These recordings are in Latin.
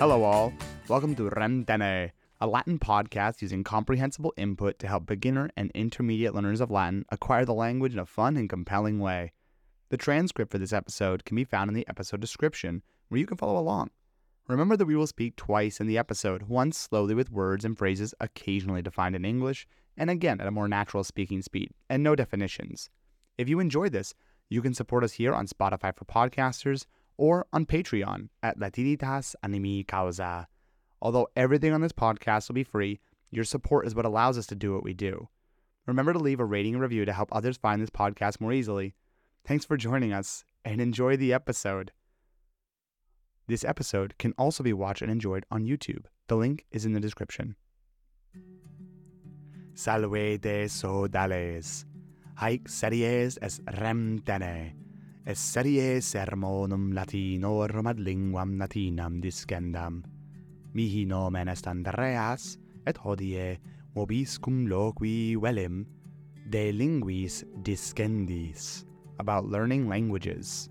Hello, all. Welcome to Rendene, a Latin podcast using comprehensible input to help beginner and intermediate learners of Latin acquire the language in a fun and compelling way. The transcript for this episode can be found in the episode description, where you can follow along. Remember that we will speak twice in the episode, once slowly with words and phrases occasionally defined in English, and again at a more natural speaking speed, and no definitions. If you enjoy this, you can support us here on Spotify for podcasters or on Patreon at Latinitas Animi Causa. Although everything on this podcast will be free, your support is what allows us to do what we do. Remember to leave a rating and review to help others find this podcast more easily. Thanks for joining us and enjoy the episode. This episode can also be watched and enjoyed on YouTube. The link is in the description. Salve de sodales. Haec series es remtene Esserie sermonum latinorum ad linguam latinam discendam. Mihi nomen est Andreas, et hodie mobiscum loqui velim de linguis discendis about learning languages.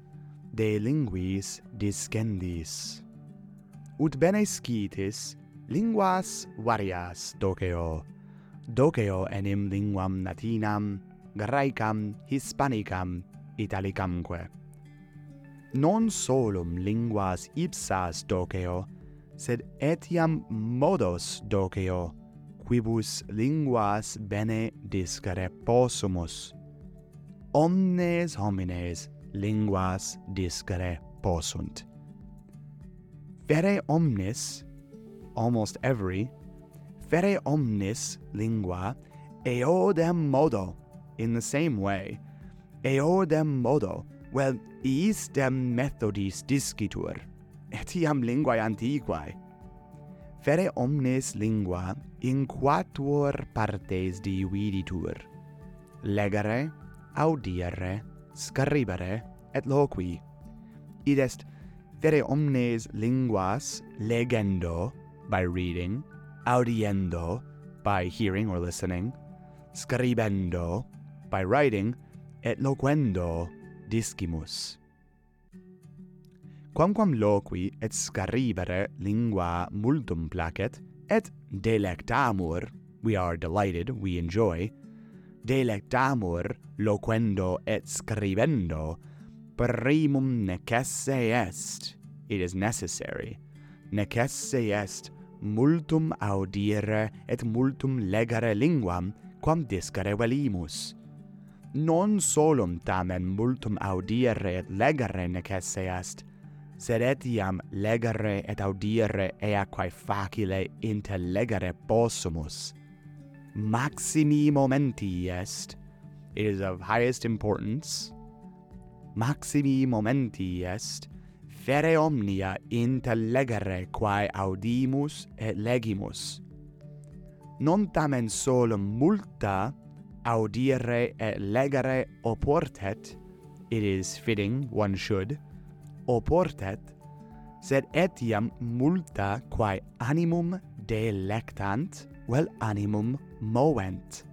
De linguis discendis. Ut bene scitis linguas varias doceo. Doceo enim linguam latinam, graecam, hispanicam, Italicamque. Non solum linguas ipsas doceo, sed etiam modos doceo, quibus linguas bene discere possumus. Omnes homines linguas discere possunt. Vere omnes, almost every, vere omnes lingua eodem modo in the same way eodem modo, vel iisdem methodis discitur, etiam linguae antiquae. Fere omnes lingua in quatuor partes dividitur, legere, audire, scribere, et loqui. Id est fere omnes linguas legendo, by reading, audiendo, by hearing or listening, scribendo, by writing, et loquendo discimus. Quamquam loqui et scaribere lingua multum placet, et delectamur, we are delighted, we enjoy, delectamur loquendo et scribendo, primum necesse est, it is necessary, necesse est multum audire et multum legere linguam, quam discere velimus, non solum tamen multum audire et legere necesse est, sed etiam legere et audire ea quae facile intellegere possumus. Maximi momenti est, it is of highest importance, maximi momenti est, fere omnia intellegere quae audimus et legimus. Non tamen solum multa, audire et legere oportet, it is fitting one should, oportet, sed etiam multa quae animum delectant, vel animum movent.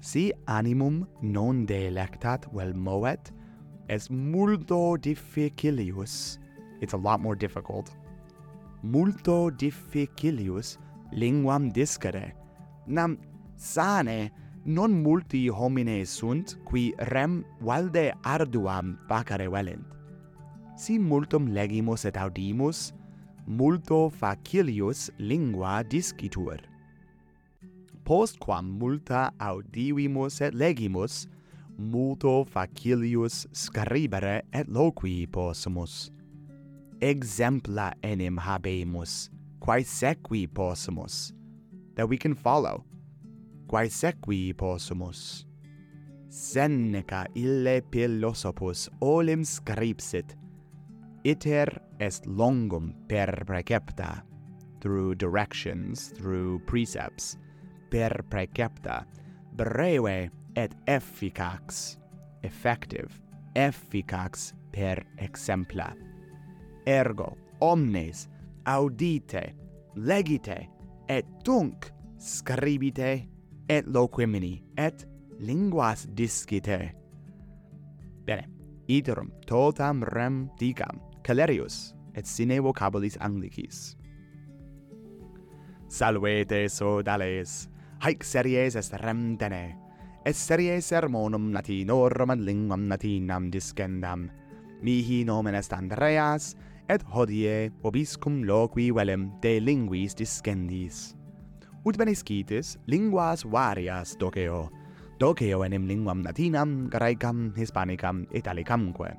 Si animum non delectat vel movet, es multo difficilius. It's a lot more difficult. Multo difficilius linguam discere. Nam sane non multi homines sunt qui rem valde arduam facere velent. Si multum legimus et audimus, multo facilius lingua discitur. Postquam multa audivimus et legimus, multo facilius scribere et loqui possumus. Exempla enim habemus, quae sequi possumus, that we can follow, quae sequi possumus. Seneca ille philosophus olim scripsit, iter est longum per precepta, through directions, through precepts, per precepta, breve et efficax, effective, efficax per exempla. Ergo, omnes, audite, legite, et tunc scribite et loquimini, et linguas disciter. Bene, iterum totam rem dicam, Calerius, et sine vocabulis Anglicis. Salvete sodales, haec series est rem tene, et serie sermonum latinorum ad linguam latinam discendam. Mihi nomen est Andreas, et hodie obiscum loqui velem de linguis discendis ut benescitis linguas varias doceo, doceo enim linguam latinam, graecam, hispanicam, italicamque.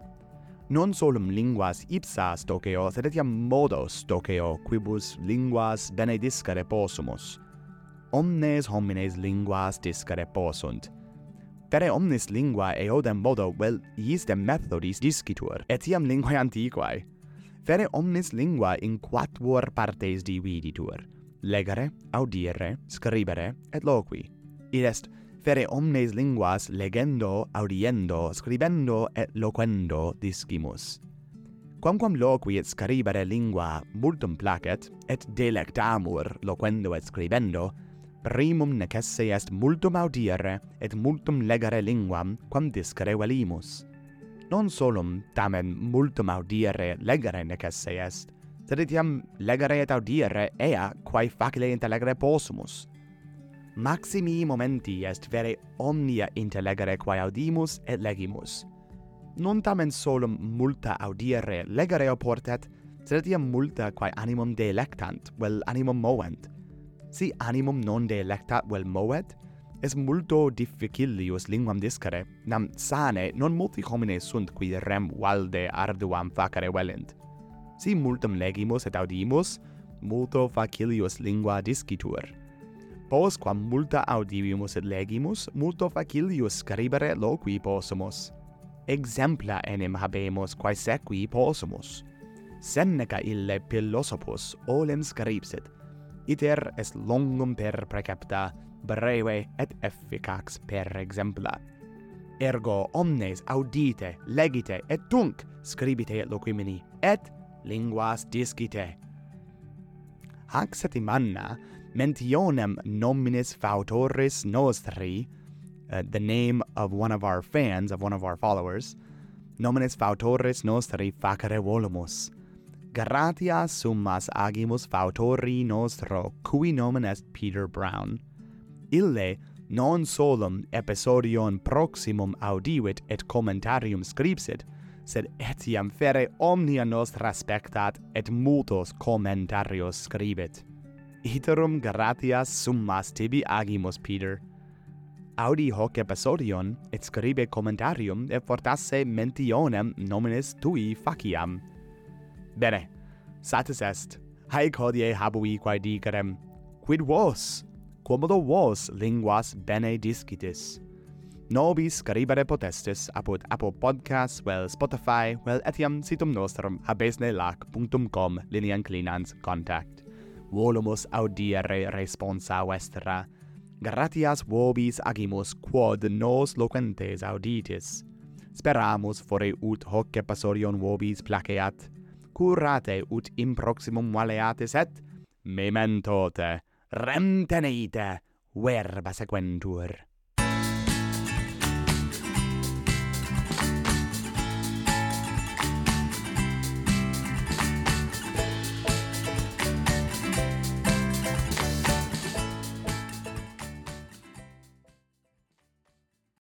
Non solum linguas ipsas doceo, sed etiam modos doceo, quibus linguas bene discere possumus. Omnes homines linguas discere possunt, Vere omnis lingua eodem modo vel iisdem methodis discitur, etiam linguae antiquae. Fere omnis lingua in quattuor partes dividitur, legere, audire, scribere, et loqui. Id est fere omnes linguas legendo, audiendo, scribendo et loquendo discimus. Quamquam loqui et scribere lingua multum placet, et delectamur loquendo et scribendo, primum necesse est multum audire et multum legere linguam quam discere velimus. Non solum tamen multum audire legere necesse est, sed etiam legere et audire ea quae facile intellegere possumus. Maximi momenti est vere omnia intellegere quae audimus et legimus. Non tamen solum multa audire legere oportet, sed etiam multa quae animum delectant, vel animum movent. Si animum non delectat vel movet, es multo difficilius linguam discere, nam sane non multi homines sunt qui rem valde arduam facere velent si multum legimus et audimus, multo facilius lingua discitur. Pos quam multa audivimus et legimus, multo facilius scribere loqui possumus. Exempla enim habemus quae sequi possumus. Seneca ille philosophus olem scripsit, iter est longum per precepta, breve et efficax per exempla. Ergo omnes audite, legite et tunc scribite loquimini, et linguas discite. Hac manna mentionem nominis fautoris nostri, uh, the name of one of our fans, of one of our followers, nominis fautoris nostri facere volumus. Gratias summas agimus fautori nostro, cui nomen est Peter Brown. Ille non solum episodion proximum audivit et commentarium scripsit, sed etiam fere omnia nostra spectat et multos commentarios scribet. Iterum gratias summas tibi agimus, Peter. Audi hoc episodion, et scribe commentarium, et fortasse mentionem nominis tui faciam. Bene, satis est, haec hodie habui quae digerem, quid vos, quomodo vos linguas bene discitis, Nobis caribere potestis apud Apple Podcasts, vel Spotify, vel etiam situm nostrum habesnelac.com linian clinans contact. Volumus audire responsa vestra. Gratias vobis agimus quod nos loquentes auditis. Speramus fore ut hoc episodion vobis placeat. Curate ut in proximum valeatis et mementote, rem teneite, verba sequentur.